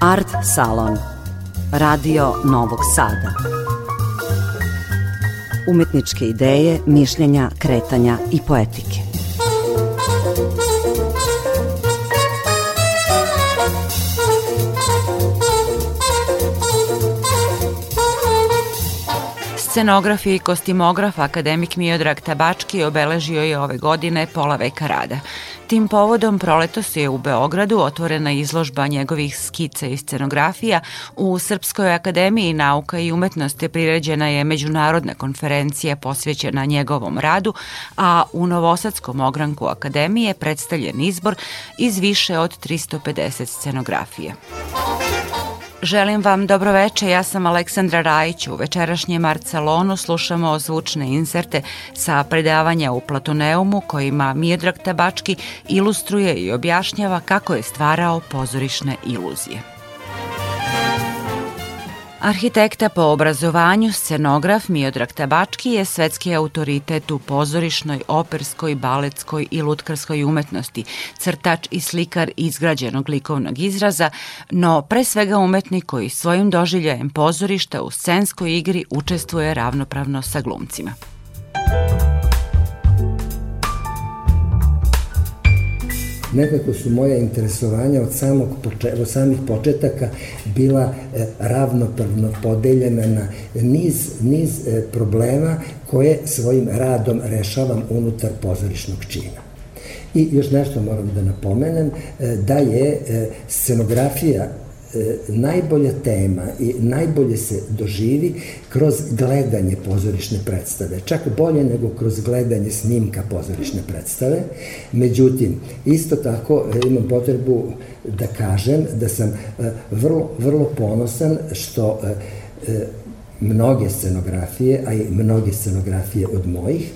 Art Salon. Radio Novog Sada. Umetničke ideje, mišljenja, kretanja i poetike. Scenograf i kostimograf akademik Miodrag Tabački obeležio je ove godine pola veka rada. Tim povodom proletos je u Beogradu otvorena izložba njegovih skica i scenografija. U Srpskoj akademiji nauka i umetnosti priređena je međunarodna konferencija posvećena njegovom radu, a u Novosadskom ogranku akademije predstavljen izbor iz više od 350 scenografija. Želim vam dobroveče, ja sam Aleksandra Rajić. U večerašnjem Marcelonu slušamo zvučne inserte sa predavanja u Platoneumu kojima Miodrag Tabački ilustruje i objašnjava kako je stvarao pozorišne iluzije. Arhitekta po obrazovanju, scenograf Miodrag Tabački je svetski autoritet u pozorišnoj, operskoj, baletskoj i lutkarskoj umetnosti, crtač i slikar izgrađenog likovnog izraza, no pre svega umetnik koji svojim doživljajem pozorišta u scenskoj igri učestvuje ravnopravno sa glumcima. Nekako su moja interesovanja od, samog, od samih početaka bila e, ravnopravno podeljena na niz, niz e, problema koje svojim radom rešavam unutar pozorišnog čina. I još nešto moram da napomenem, e, da je scenografija najbolja tema i najbolje se doživi kroz gledanje pozorišne predstave, čak bolje nego kroz gledanje snimka pozorišne predstave. Međutim, isto tako e, imam potrebu da kažem da sam e, vrlo, vrlo ponosan što mnoge scenografije, a i mnoge scenografije od mojih,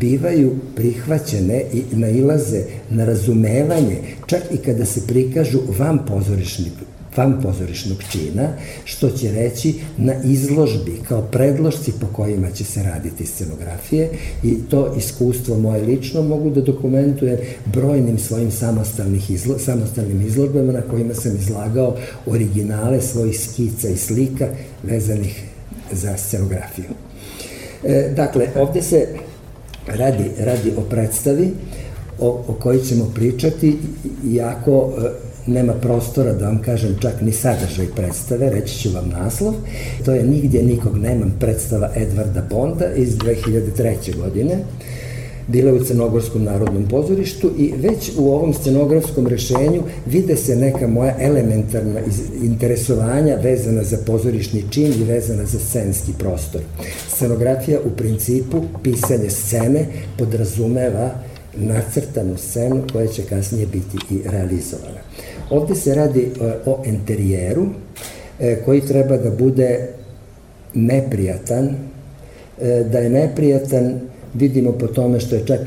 bivaju prihvaćene i nailaze na razumevanje, čak i kada se prikažu van pozorišnih van pozorišnog čina, što će reći na izložbi kao predložci po kojima će se raditi scenografije i to iskustvo moje lično mogu da dokumentujem brojnim svojim samostalnih izlo, samostalnim izložbama na kojima sam izlagao originale svojih skica i slika vezanih za scenografiju. E, dakle, ovde se radi, radi o predstavi o, o kojoj ćemo pričati, iako e, nema prostora da vam kažem čak ni sadržaj predstave, reći ću vam naslov. To je Nigdje nikog nemam predstava Edvarda Bonda iz 2003. godine bila u Crnogorskom narodnom pozorištu i već u ovom scenografskom rešenju vide se neka moja elementarna interesovanja vezana za pozorišni čin i vezana za scenski prostor. Scenografija u principu, pisanje scene podrazumeva nacrtanu scenu koja će kasnije biti i realizovana. Ovde se radi e, o enterijeru e, koji treba da bude neprijatan. E, da je neprijatan vidimo po tome što je čak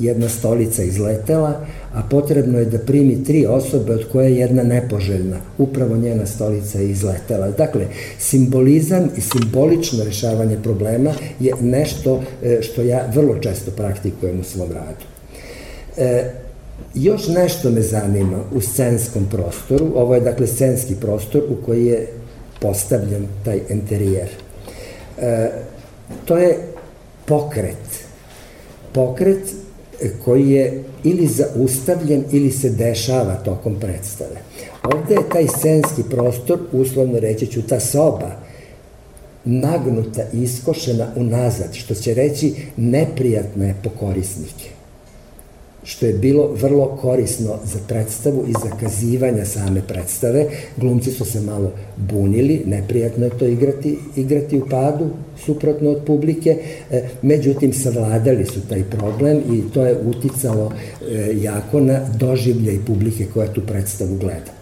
jedna stolica izletela, a potrebno je da primi tri osobe od koje je jedna nepoželjna. Upravo njena stolica je izletela. Dakle, simbolizam i simbolično rešavanje problema je nešto što ja vrlo često praktikujem u svom radu. Još nešto me zanima u scenskom prostoru, ovo je dakle scenski prostor u koji je postavljen taj interijer. E, to je pokret. Pokret koji je ili zaustavljen ili se dešava tokom predstave. Ovde je taj scenski prostor, uslovno reći ću, ta soba, nagnuta iskošena unazad, što će reći neprijatna je po korisnike što je bilo vrlo korisno za predstavu i za kazivanja same predstave. Glumci su se malo bunili, neprijatno je to igrati, igrati u padu, suprotno od publike, e, međutim savladali su taj problem i to je uticalo e, jako na doživljaj publike koja tu predstavu gleda.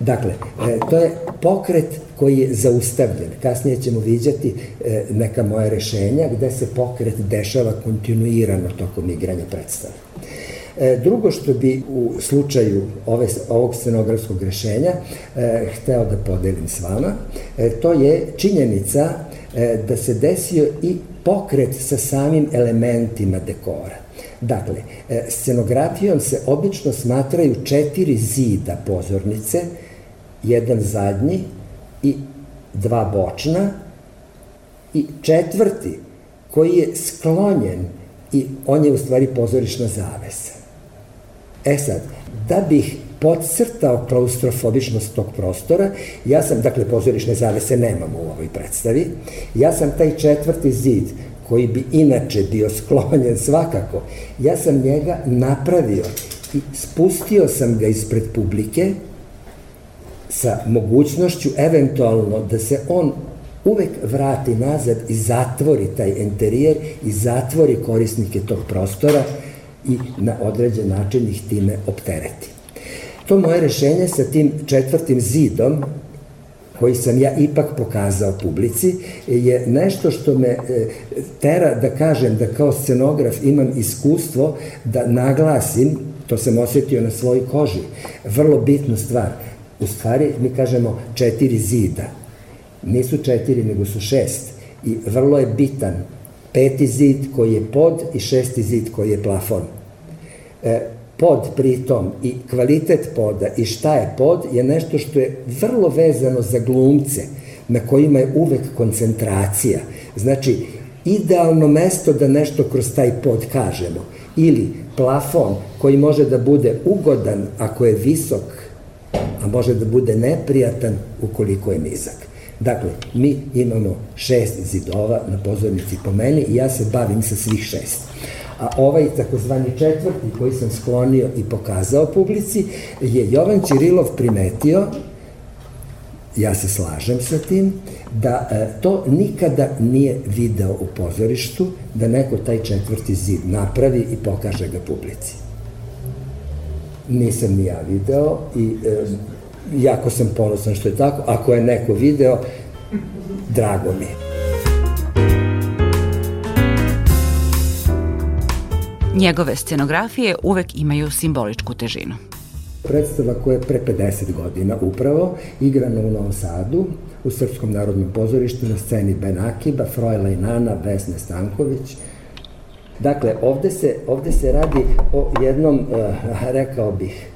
Dakle, e, to je pokret koji je zaustavljen. Kasnije ćemo viđati neka moja rešenja gde se pokret dešava kontinuirano tokom igranja predstave. E, drugo što bi u slučaju ove, ovog scenografskog rešenja e, hteo da podelim s vama, e, to je činjenica e, da se desio i pokret sa samim elementima dekora. Dakle, e, scenografijom se obično smatraju četiri zida pozornice jedan zadnji i dva bočna i četvrti koji je sklonjen i on je u stvari pozorišna zavesa. E sad, da bih podcrtao klaustrofobičnost tog prostora, ja sam, dakle, pozorišne zavese nemamo u ovoj predstavi, ja sam taj četvrti zid koji bi inače bio sklonjen svakako, ja sam njega napravio i spustio sam ga ispred publike sa mogućnošću eventualno da se on uvek vrati nazad i zatvori taj enterijer i zatvori korisnike tog prostora i na određen način ih time optereti. To moje rešenje sa tim četvrtim zidom koji sam ja ipak pokazao publici, je nešto što me e, tera da kažem da kao scenograf imam iskustvo da naglasim, to sam osetio na svojoj koži, vrlo bitnu stvar. U stvari mi kažemo četiri zida. Nisu četiri, nego su šest. I vrlo je bitan peti zid koji je pod i šesti zid koji je plafon. E, pod pritom i kvalitet poda i šta je pod je nešto što je vrlo vezano za glumce na kojima je uvek koncentracija. Znači, idealno mesto da nešto kroz taj pod kažemo. Ili plafon koji može da bude ugodan ako je visok, a može da bude neprijatan ukoliko je nizak. Dakle, mi imamo šest zidova na pozornici po meni i ja se bavim sa svih šest a ovaj takozvani četvrti koji sam sklonio i pokazao publici je Jovan Čirilov primetio ja se slažem sa tim, da e, to nikada nije video u pozorištu, da neko taj četvrti zid napravi i pokaže ga publici. Nisam ni ja video i e, jako sam ponosan što je tako. Ako je neko video, drago mi je. Njegove scenografije uvek imaju simboličku težinu. Predstava koja je pre 50 godina upravo igrana u Novom Sadu, u Srpskom narodnom pozorištu na sceni Ben Akiba, Frojla i Nana, Vesne Stanković. Dakle, ovde se, ovde se radi o jednom, uh, rekao bih,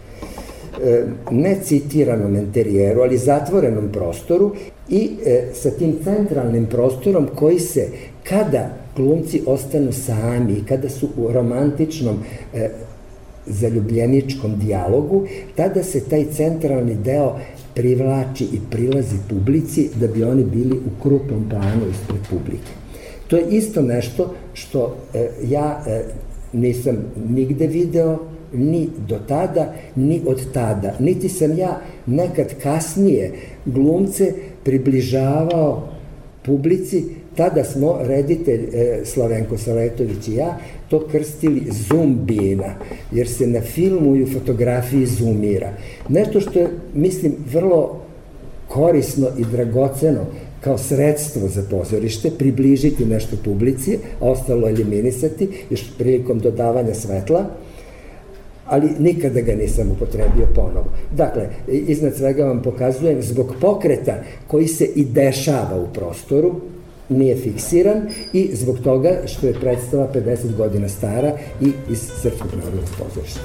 uh, ne citiranom interijeru, ali zatvorenom prostoru i uh, sa tim centralnim prostorom koji se, kada glumci ostanu sami i kada su u romantičnom e, zaljubljeničkom dijalogu, tada se taj centralni deo privlači i prilazi publici da bi oni bili u krupnom planu ispred publike. To je isto nešto što e, ja e, nisam nigde video, ni do tada, ni od tada. Niti sam ja nekad kasnije glumce približavao publici tada smo, reditelj e, Slavenko Saletović i ja, to krstili zumbina, jer se na filmu i u fotografiji zoomira. Nešto što je, mislim, vrlo korisno i dragoceno kao sredstvo za pozorište, približiti nešto publici, a ostalo eliminisati, još prilikom dodavanja svetla, ali nikada ga nisam upotrebio ponovo. Dakle, iznad svega vam pokazujem zbog pokreta koji se i dešava u prostoru, nije fiksiran i zbog toga što je predstava 50 godina stara i iz Srpskog narodnog pozorišta.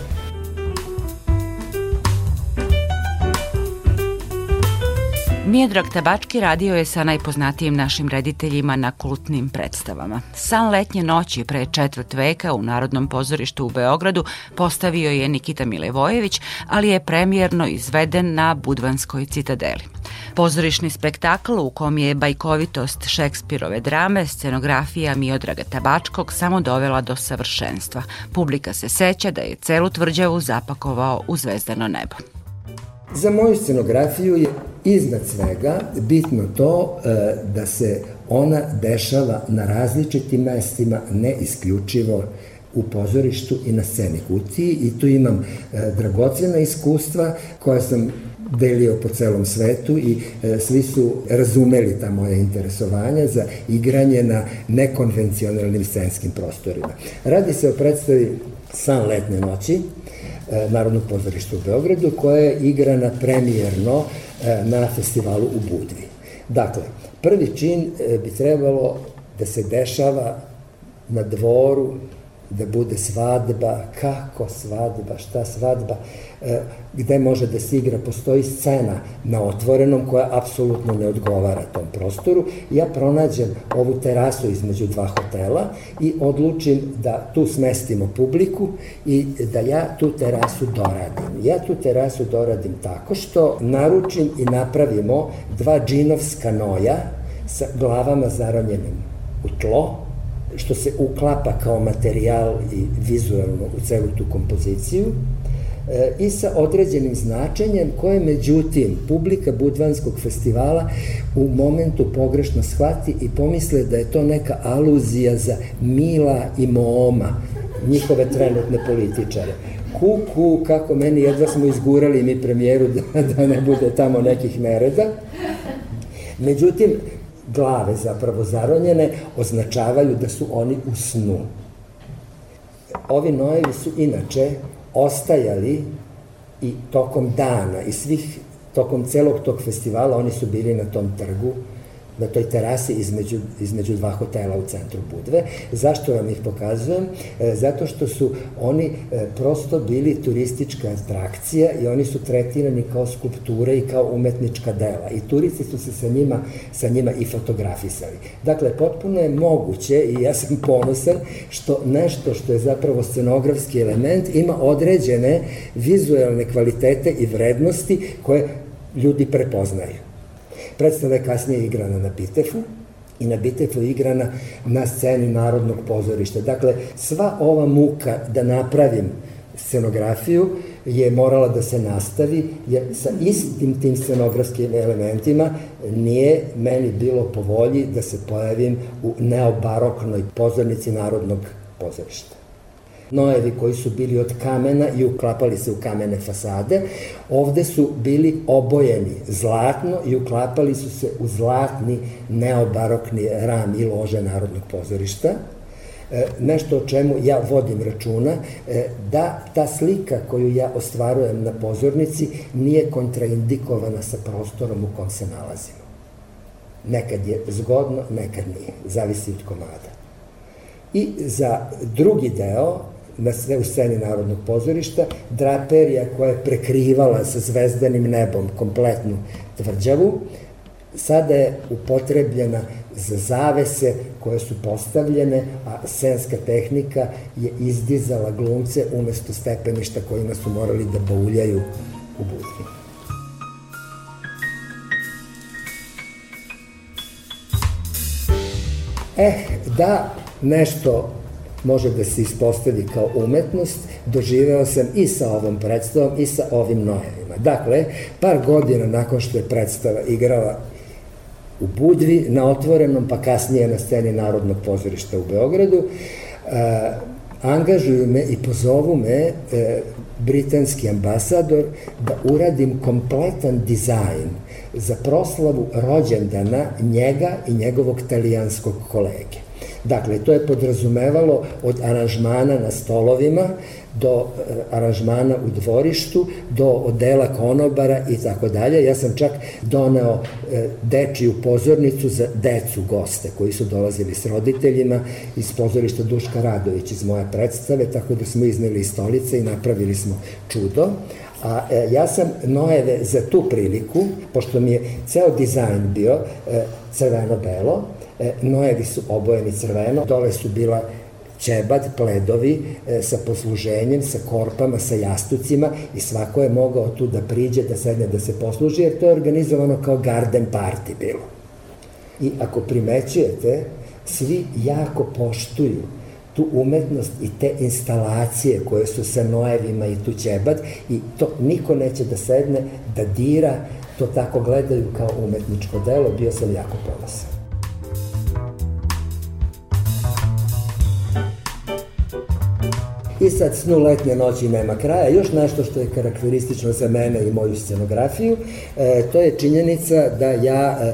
Mijedrag Tabački radio je sa najpoznatijim našim rediteljima na kultnim predstavama. San letnje noći pre četvrt veka u Narodnom pozorištu u Beogradu postavio je Nikita Milevojević, ali je premijerno izveden na Budvanskoj citadeli. Pozorišni spektakl u kom je bajkovitost Šekspirove drame, scenografija Miodraga Tabačkog samo dovela do savršenstva. Publika se seća da je celu tvrđavu zapakovao u zvezdano nebo. Za moju scenografiju je iznad svega bitno to e, da se ona dešava na različitim mestima, ne isključivo u pozorištu i na sceni kutiji i tu imam e, dragocena iskustva koja sam delio po celom svetu i e, svi su razumeli ta moja interesovanja za igranje na nekonvencionalnim scenskim prostorima. Radi se o predstavi San letne noći, e, Narodnog pozorišta u Beogradu, koja je igrana premijerno e, na festivalu u Budvi. Dakle, prvi čin e, bi trebalo da se dešava na dvoru da bude svadba, kako svadba, šta svadba, e, gde može da se igra, postoji scena na otvorenom koja apsolutno ne odgovara tom prostoru. Ja pronađem ovu terasu između dva hotela i odlučim da tu smestimo publiku i da ja tu terasu doradim. Ja tu terasu doradim tako što naručim i napravimo dva džinovska noja sa glavama zaronjenim u tlo, što se uklapa kao materijal i vizualno u celu tu kompoziciju e, i sa određenim značenjem koje međutim publika Budvanskog festivala u momentu pogrešno shvati i pomisle da je to neka aluzija za Mila i Mooma, njihove trenutne političare. Ku, ku, kako meni jedva smo izgurali mi premijeru da, da ne bude tamo nekih nereda. Međutim, glave zapravo zaronjene označavaju da su oni u snu. Ovi nojevi su inače ostajali i tokom dana i svih, tokom celog tog festivala oni su bili na tom trgu na toj terasi između, između dva hotela u centru Budve. Zašto vam ih pokazujem? E, zato što su oni e, prosto bili turistička atrakcija i oni su tretirani kao skulpture i kao umetnička dela. I turisti su se sa njima, sa njima i fotografisali. Dakle, potpuno je moguće i ja sam ponosan što nešto što je zapravo scenografski element ima određene vizualne kvalitete i vrednosti koje ljudi prepoznaju. Predstava je kasnije igrana na Bitefu, i na Bitefu igrana na sceni Narodnog pozorišta. Dakle, sva ova muka da napravim scenografiju je morala da se nastavi, jer sa istim tim scenografskim elementima nije meni bilo po volji da se pojavim u neobaroknoj pozornici Narodnog pozorišta nojevi koji su bili od kamena i uklapali se u kamene fasade. Ovde su bili obojeni zlatno i uklapali su se u zlatni neobarokni ram i lože Narodnog pozorišta e, nešto o čemu ja vodim računa, e, da ta slika koju ja ostvarujem na pozornici nije kontraindikovana sa prostorom u kom se nalazimo. Nekad je zgodno, nekad nije, zavisi od komada. I za drugi deo na u sceni Narodnog pozorišta, draperija koja je prekrivala sa zvezdanim nebom kompletnu tvrđavu, sada je upotrebljena za zavese koje su postavljene, a scenska tehnika je izdizala glumce umesto stepeništa kojima su morali da bauljaju u budvi. Eh, da nešto može da se ispostavi kao umetnost, doživeo sam i sa ovom predstavom i sa ovim nojevima. Dakle, par godina nakon što je predstava igrala u Budvi, na otvorenom, pa kasnije na sceni Narodnog pozorišta u Beogradu, a, angažuju me i pozovu me e, britanski ambasador da uradim kompletan dizajn za proslavu rođendana njega i njegovog talijanskog kolege. Dakle, to je podrazumevalo od aranžmana na stolovima do e, aranžmana u dvorištu, do odela konobara i tako dalje. Ja sam čak doneo e, dečiju pozornicu za decu goste koji su dolazili s roditeljima iz pozorišta Duška Radović iz moje predstave, tako da smo izneli iz stolice i napravili smo čudo. A e, ja sam Noeve za tu priliku, pošto mi je ceo dizajn bio e, crveno-belo, e, Noevi su obojeni crveno, dole su bila ćebad, pledovi e, sa posluženjem, sa korpama, sa jastucima i svako je mogao tu da priđe, da sedne, da se posluži, jer to je organizovano kao garden party bilo. I ako primećujete, svi jako poštuju tu umetnost i te instalacije koje su sa nojevima i tu ćebad i to niko neće da sedne, da dira, to tako gledaju kao umetničko delo, bio sam jako ponosan. I sad snu letnje noći nema kraja. Još nešto što je karakteristično za mene i moju scenografiju, e, to je činjenica da ja e,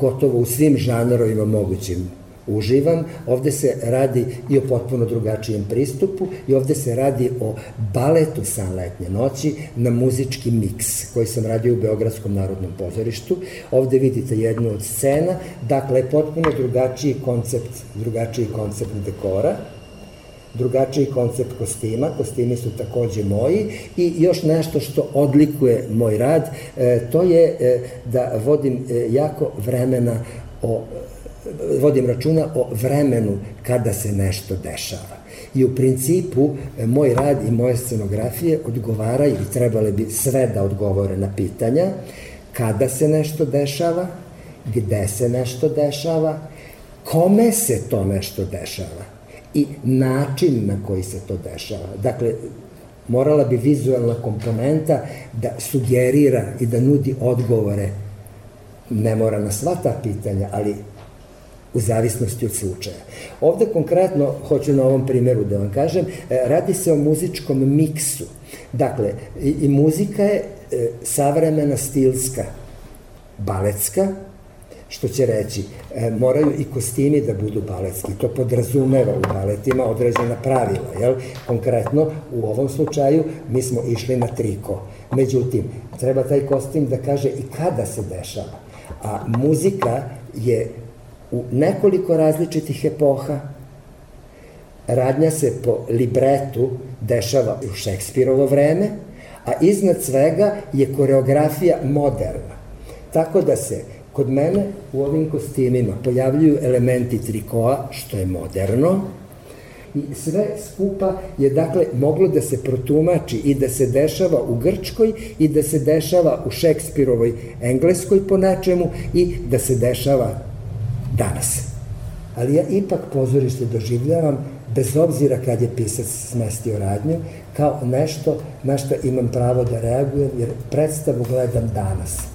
gotovo u svim žanrovima mogućim uživam. Ovde se radi i o potpuno drugačijem pristupu i ovde se radi o baletu San letnje noći na muzički miks koji sam radio u Beogradskom narodnom pozorištu. Ovde vidite jednu od scena, dakle potpuno drugačiji koncept, drugačiji koncept dekora drugačiji koncept kostima, kostimi su takođe moji. I još nešto što odlikuje moj rad, e, to je e, da vodim e, jako vremena o vodim računa o vremenu kada se nešto dešava. I u principu moj rad i moje scenografije odgovaraju i trebale bi sve da odgovore na pitanja. Kada se nešto dešava, gde se nešto dešava, kome se to nešto dešava i način na koji se to dešava. Dakle, morala bi vizualna komponenta da sugerira i da nudi odgovore, ne mora na sva ta pitanja, ali u zavisnosti od slučaja. Ovde konkretno, hoću na ovom primjeru da vam kažem, e, radi se o muzičkom miksu. Dakle, i, i muzika je e, savremena stilska, baletska, što će reći, e, moraju i kostimi da budu baletski. To podrazumeva u baletima određena pravila, jel? Konkretno, u ovom slučaju, mi smo išli na triko. Međutim, treba taj kostim da kaže i kada se dešava. A muzika je u nekoliko različitih epoha, radnja se po libretu dešava u Šekspirovo vreme, a iznad svega je koreografija moderna. Tako da se Kod mene u ovim kostimima pojavljuju elementi trikoa, što je moderno, i sve skupa je dakle moglo da se protumači i da se dešava u Grčkoj i da se dešava u Šekspirovoj Engleskoj po nečemu i da se dešava danas. Ali ja ipak pozorište doživljavam bez obzira kad je pisac smestio radnju, kao nešto na što imam pravo da reagujem, jer predstavu gledam danas.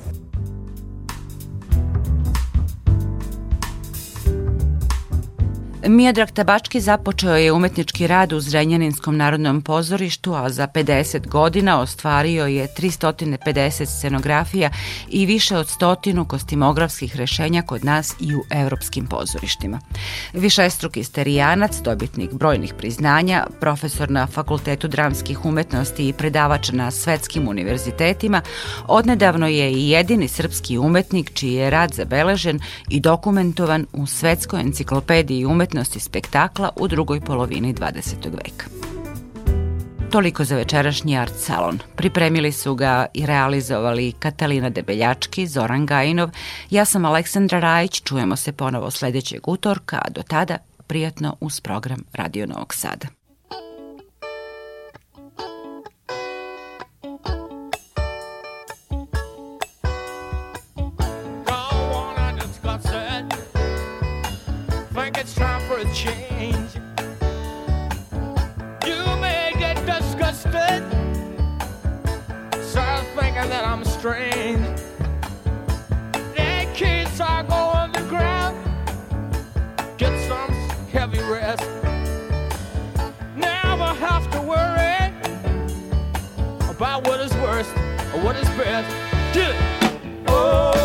Mijadrag Tabački započeo je umetnički rad u Zrenjaninskom narodnom pozorištu, a za 50 godina ostvario je 350 scenografija i više od stotinu kostimografskih rešenja kod nas i u evropskim pozorištima. Višestruki sterijanac, dobitnik brojnih priznanja, profesor na Fakultetu dramskih umetnosti i predavač na svetskim univerzitetima, odnedavno je i jedini srpski umetnik čiji je rad zabeležen i dokumentovan u Svetskoj enciklopediji umetnosti umetnosti spektakla u drugoj polovini 20. veka. Toliko za večerašnji art salon. Pripremili su ga i realizovali Katalina Debeljački, Zoran Gajinov, ja sam Aleksandra Rajić, čujemo se ponovo sledećeg utorka, a do tada prijatno uz program Radio Novog Sada. About what is worst or what is best. Get it. Oh,